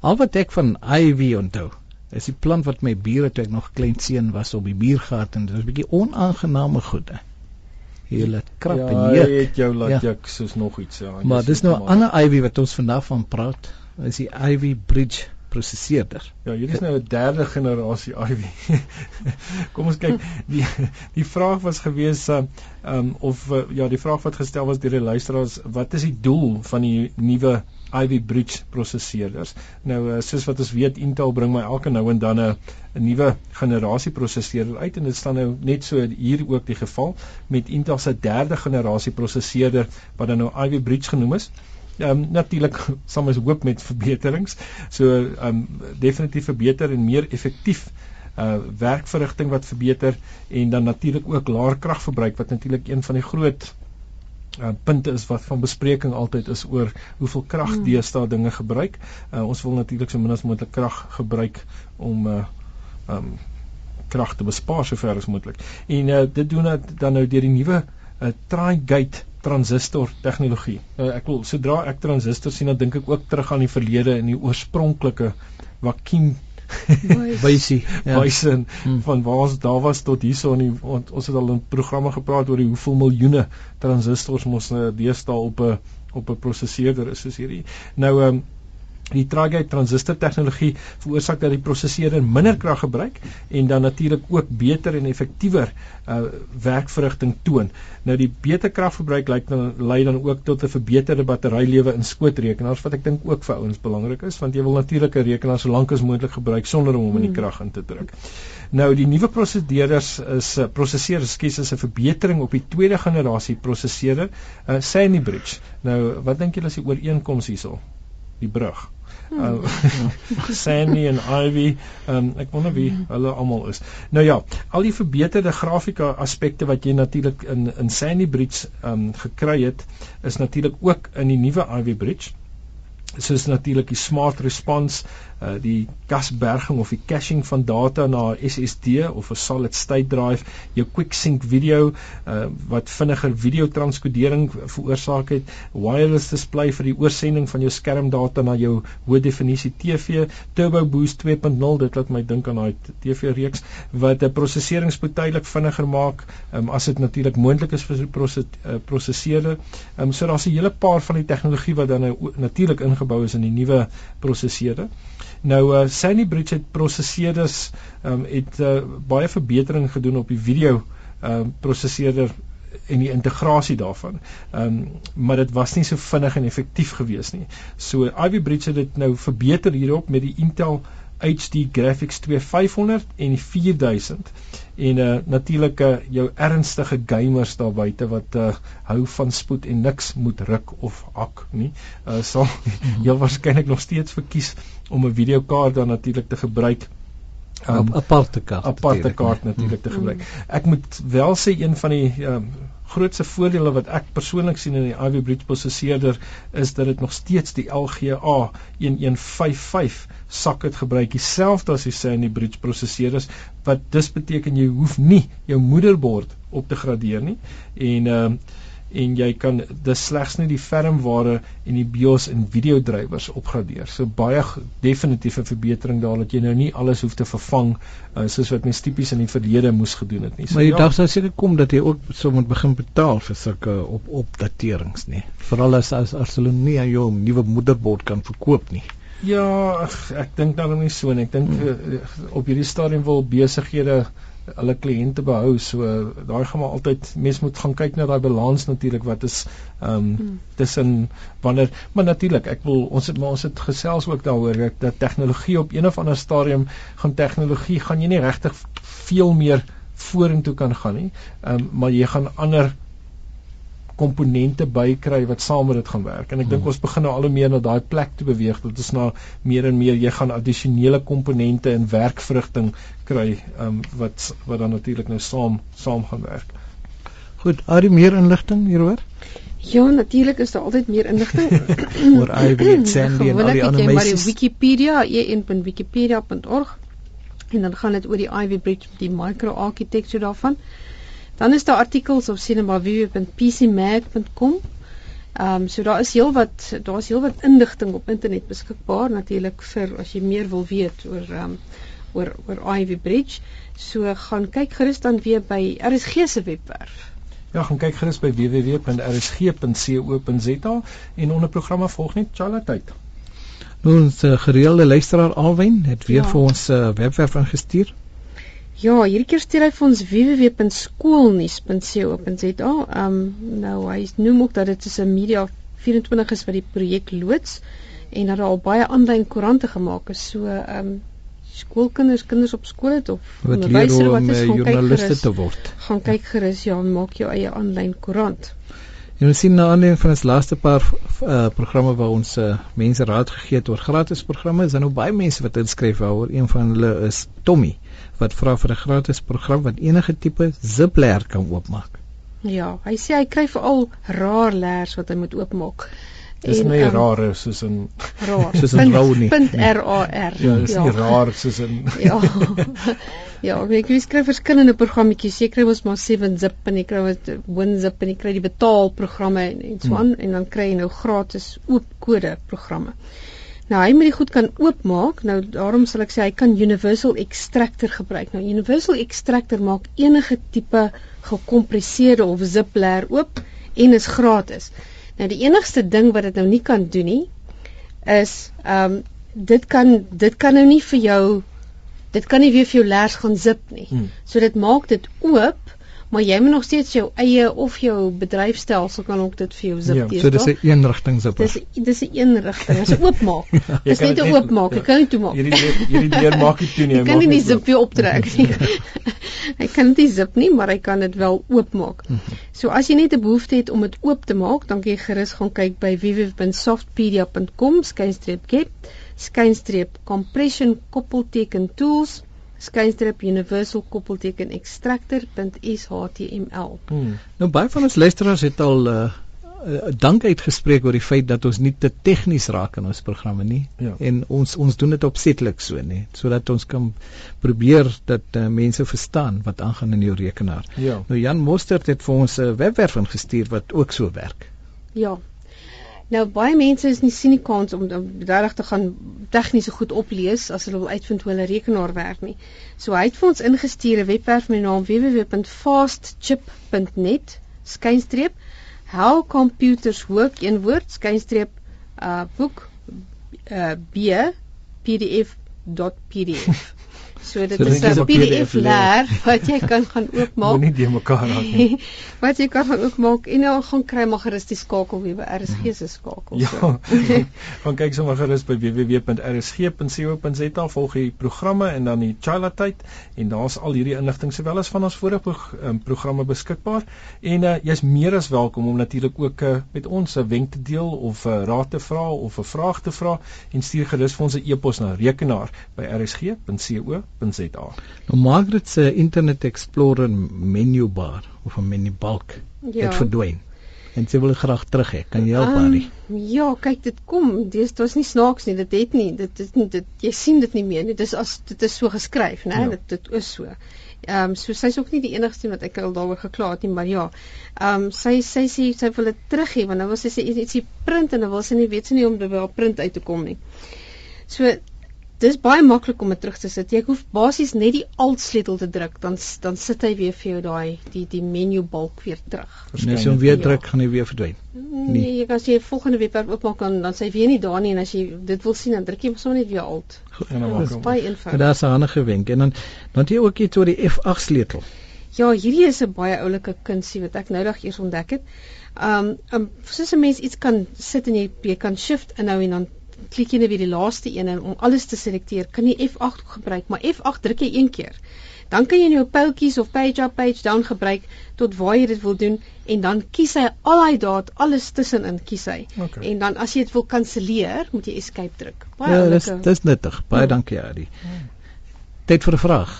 Al wat ek van ivy onthou, is die plant wat my bure toe ek nog klein seun was op die buurgat en dit was 'n bietjie onaangename goede. Jy laat krap ja, en hy juk. het jou laat Ja. juk soos nog iets ja. Maar dis nou 'n ander ivy wat ons vandag van praat. Is die ivy bridge prosesseerder. Ja, hier is nou 'n derde generasie Ivy. Kom ons kyk, die die vraag was gewees uh um of uh, ja, die vraag wat gestel was deur die luisteraars, wat is die doel van die nuwe Ivy Bridge prosesseerders? Nou uh, soos wat ons weet, Intel bring my elke nou en dan 'n 'n nuwe generasie prosesseerder uit en dit staan nou net so hier ook die geval met Intel se derde generasie prosesseerder wat dan nou Ivy Bridge genoem is. Ehm um, natuurlik sal ons hoop met verbeterings. So ehm um, definitief verbeter en meer effektief uh werkverrigting wat verbeter en dan natuurlik ook laer kragverbruik wat natuurlik een van die groot uh punte is wat van bespreking altyd is oor hoeveel krag Hmm. deesdae dinge gebruik. Uh ons wil natuurlik so min as moontlik krag gebruik om uh um krag te bespaar sover as moontlik. En uh dit doen dit dan nou deur die nuwe uh tri-gate transistor tegnologie. Uh, ek wil sodra ek transistor sien dan dink ek ook terug aan die verlede en die oorspronklike vakuum Wysie. ja. wyse Hmm. van waar ons daar was tot hierso die want ons het al in programme gepraat oor die hoeveel miljoene transistors mos uh, deesdae op 'n op 'n prosesseerder is soos hierdie. Nou ehm um, die tri-gate transistor tegnologie veroorsaak dat die prosesseerder minder krag gebruik en dan natuurlik ook beter en effektiewer uh werkverrigting toon. Nou die beter kragverbruik lei dan lei dan ook tot 'n verbeterde batterylewe in skootrekenaars wat ek dink ook vir ouens belangrik is want jy wil natuurlik 'n rekenaar so lank as moontlik gebruik sonder om hom in die krag in te druk. Nou die nuwe prosesseerders is uh, prosesseerders skies is 'n verbetering op die tweede generasie prosesseerder, uh, Sandy Bridge. Nou wat dink julle is die ooreenkoms hierso? Die brug. Uh, Sandy en Ivy, um, ek wonder wie hulle almal is. Nou ja, al die verbeterde grafika aspekte wat jy natuurlik in in Sandy Bridge um, gekry het, is natuurlik ook in die nuwe Ivy Bridge soos natuurlik die smart response, uh, die kasberging of die caching van data na 'n SSD of 'n solid state drive, jou quick sync video uh, wat vinniger video transkodering veroorsaak het, wireless display vir die oorsending van jou skermdata na jou hoë definisie TV, Turbo Boost 2.0, dit laat my dink aan daai TV reeks wat 'n prosesseringspoed tydelik vinniger maak, um, as dit natuurlik moontlik is vir die proses, uh, prosesseerder. Um, so daar's 'n hele paar van die tegnologie wat dan nou natuurlik ingebou is in die nuwe prosesseerder. Nou uh, Sandy Bridge het prosesseerders um, het uh, baie verbetering gedoen op die video um, prosesseerder en die integrasie daarvan. Ehm um, maar dit was nie so vinnig en effektief gewees nie. So Ivy Bridge het dit nou verbeter hierop met die Intel HD Graphics 2500 en die 4000 en uh natuurlik uh, jou ernstige gamers daar buite wat uh hou van spoed en niks moet ruk of hak nie uh sal heel waarskynlik nog steeds verkies om 'n videokaart dan natuurlik te gebruik Um, aparte kaart. aparte kaart natuurlik te gebruik. Ek moet wel sê een van die um, grootste voordele wat ek persoonlik sien in die Ivy Bridge prosesseerder is dat dit nog steeds die LGA 1155 socket gebruik dieselfde as die Sandy Bridge prosesseerders wat dus beteken jy hoef nie jou moederbord op te gradeer nie. En um, en jy kan dis slegs net die firmware en die BIOS en videodrywers opgradeer. So baie 'n verbetering daar dat jy nou nie alles hoef te vervang uh, soos wat mens tipies in die verlede moes gedoen het nie. So Maar die ja, dag sou seker kom dat jy ook sou moet begin betaal vir sulke op opdaterings nie. Veral as as as hulle nie aan jou nuwe moederbord kan verkoop nie. ja, ag, ek dink daarom nie so nie. Ek dink uh, op hierdie stadium wil besighede hulle kliënte behou. So daai gaan maar altyd mens moet gaan kyk na daai balans natuurlik wat is ehm um, Hmm. tussen wanneer maar natuurlik ek wil ons het maar ons het gesels ook daaroor dat tegnologie op een of ander stadium gaan tegnologie gaan jy nie regtig veel meer vorentoe kan gaan nie um, maar jy gaan ander komponente bykry wat saam met dit gaan werk en ek dink Hmm. ons begin nou al hoe meer na daai plek toe beweeg dat ons na meer en meer jy gaan addisionele komponente in werkvrugting kry um, wat wat dan natuurlik nou saam saam gaan werk Goed, Ari meer inligting hieroor Ja, natuurlik is daar altyd meer inligting. oor Ivy en Sandy en al die het ander jy maar die meisies. Wikipedia, en.wikipedia.org en dan gaan dit oor die Ivy Bridge, die micro-architecture daarvan. Dan is daar artikels op www.pcmag.com. Ehm um, so daar is heelwat daar is heelwat inligting op internet beskikbaar natuurlik vir as jy meer wil weet oor ehm um, oor oor Ivy Bridge. So gaan kyk gerus dan weer by RSG se webwerf. Ja, gaan kyk gerus by www.rsg.co.za en onder programme volg net Charlotte. Nou ons uh, gereelde luisteraar Alwyn het weer ja. vir ons uh, webwerf ingestuur. Ja, hierdie keer stuur hy vir ons www.skoolnuus.co.za. Ehm um, nou hy noem ook dat dit is 'n media 24 is wat die projek loods en dat daar al baie aanlyn koerante gemaak is. So ehm um, skoolkinders, kinders op skool het of onderwysers wat is gaan joernaliste te word. Gaan kyk gerus ja, maak jou eie aanlyn koerant. En ons sien na aanleiding van ons laaste paar uh, programme waar ons uh, mense raad gegee het oor gratis programme, is daar nou baie mense wat inskryf waaroor een van hulle is Tommy wat vra vir 'n gratis program wat enige tipe zipleer kan oopmaak. Ja, hy sê hy kry veral raar leers wat hy moet oopmaak. Dis nie um, raar soos 'n raar soos 'n rou nie. .r a r. Ja, dis ja. nie raar soos 'n Ja. ja, ek weet skryf verskillende programmetjies. Jy kry mos maar 7 zip en jy kry wat WinZip en jy kry die betaalprogramme en, en so aan hmm. en dan kry jy nou gratis oop kode programme. Nou hy moet dit goed kan oopmaak. Nou daarom sal ek sê hy kan Universal Extractor gebruik. Nou Universal Extractor maak enige tipe gekompresseerde of zip layer oop en is gratis. Nou die enigste ding wat dit nou nie kan doen nie is ehm um, dit kan dit kan nou nie vir jou dit kan nie weer vir jou lers gaan zip nie. Hmm. So dit maak dit oop, maar jy moet nog steeds jou eie of jou bedryfstelsel kan ook dit vir jou zip. Ja, so dis 'n eenrigting zipper. Dis dis 'n eenrigting. Dit is oopmaak. ja, dis net 'n oopmaak. Jy kan nie toemaak. Hierdie hierdie deur maak jy toe nie. Jy kan nie die zip weer optrek nie. hy kan dit zip nie, maar hy kan dit wel oopmaak. Mhm. So as jy net 'n behoefte het om dit oop te maak, dan kan jy gerus gaan kyk by www.softpedia.com skynstreep skynstreep compression koppelteken tools skynstreep universal koppelteken extractor.html. Hmm. Nou baie van ons luisteraars het al uh, uh, dank uitgespreek oor die feit dat ons nie te tegnies raak in ons programme nie ja. en ons ons doen dit opsetlik so nê sodat ons kan probeer dat uh, mense verstaan wat aangaan in jou rekenaar. Ja. Nou Jan Mostert het vir ons 'n uh, webwerf ingestuur wat ook so werk. Ja. Nou baie mense is nie sien die kans om regtig te gaan tegnies so goed oplees as hulle wil uitvind hoe hulle rekenaar werk nie. So hy het vir ons ingestuur 'n webwerf met die naam www.fastchip.net skynstreep how computers work in woord skynstreep uh boek uh b pdf.pdf So dit so is 'n PDF leer wat jy kan gaan oopmaak. Moenie die mekaar raak nie. wat jy kan gaan oopmaak en dan gaan kry maar gerus die skakel weer by RSG se skakel. Ja. gaan kyk sommer gerus by www.rsg.co.za volg die programme en dan die Chila tyd en daar's al hierdie inligting sowel as van ons vorige um, programme beskikbaar. En uh, jy's meer as welkom om natuurlik ook uh, met ons 'n wenk te deel of 'n uh, raad te vra of 'n vraag te vra en stuur gerus vir ons 'n e-pos na rekenaar by rsg.co www.rsg.co.za. Nou Margaret se Internet Explorer menu bar of 'n menu balk ja. het verdwyn. En sy wil graag terug hê. Kan jy help haar? Um, ja, kyk dit kom. Dis dit is nie snaaks nie. Dit het nie. Dit is dit jy sien dit nie meer nie. Dis as dit is so geskryf, né? Ja. Dit dit is so. Ehm um, so sy's ook nie die enigste wat ek al daaroor gekla het nie, maar ja. Ehm um, sy sy sê sy, sy wil dit terug hê want nou wil sy sê ietsie print en nou wil sy nie weet sy nie om dit wel print uit te kom nie. So dis baie maklik om dit terug te sit. Jy hoef basies net die alt sleutel te druk, dan dan sit hy weer vir jou daai die die menu balk weer terug. As jy hom weer druk, gaan hy weer verdwyn. Nee, jy kan as jy volgende webwerf oopmaak dan dan sê hy weer nie daar nie en as jy dit wil sien dan druk jy sommer net weer alt. En dan maak hom. Baie eenvoudig. Daar's 'n ander gewenk en dan dan het jy ook iets oor die F8 sleutel. Ja, hierdie is 'n baie oulike kunsie wat ek nou dag eers ontdek het. Um, um soos 'n mens iets kan sit en jy, jy kan shift inhou en dan klik jy net weer die laaste een en om alles te selekteer, kan jy F8 gebruik, maar F8 druk jy een keer. Dan kan jy jou pyltjies of page up page down gebruik tot waar jy dit wil doen en dan kies hy al daai daad alles tussenin kies hy. Okay. En dan as jy dit wil kanselleer, moet jy escape druk. Baie ja, dis dis nuttig. Baie ja. dankie Adi. Ja. Tyd vir 'n vraag.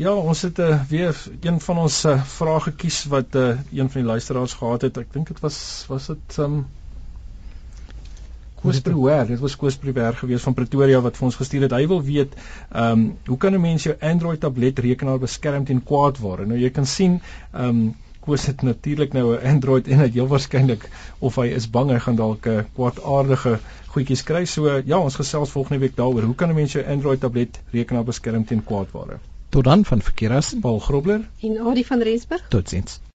Ja, ons het uh, weer een van ons uh, vrae gekies wat uh, een van die luisteraars gehad het. Ek dink dit was was dit um Koos Prewer, dit was Koos Prewer gewees van Pretoria wat vir ons gestuur het. Hy wil weet, ehm, um, hoe kan 'n mens jou Android tablet rekenaar beskerm teen kwaadware? Nou jy kan sien, ehm um, koos dit natuurlik nou 'n Android en dit heel waarskynlik of hy is bang hy gaan dalk 'n kwaadaardige goedjies kry. So ja, ons gesels volgende week daaroor. Hoe kan 'n mens jou Android tablet rekenaar beskerm teen kwaadware? Tot dan van Verkeeras Paul Grobler en Adie van Rensburg. Totsiens.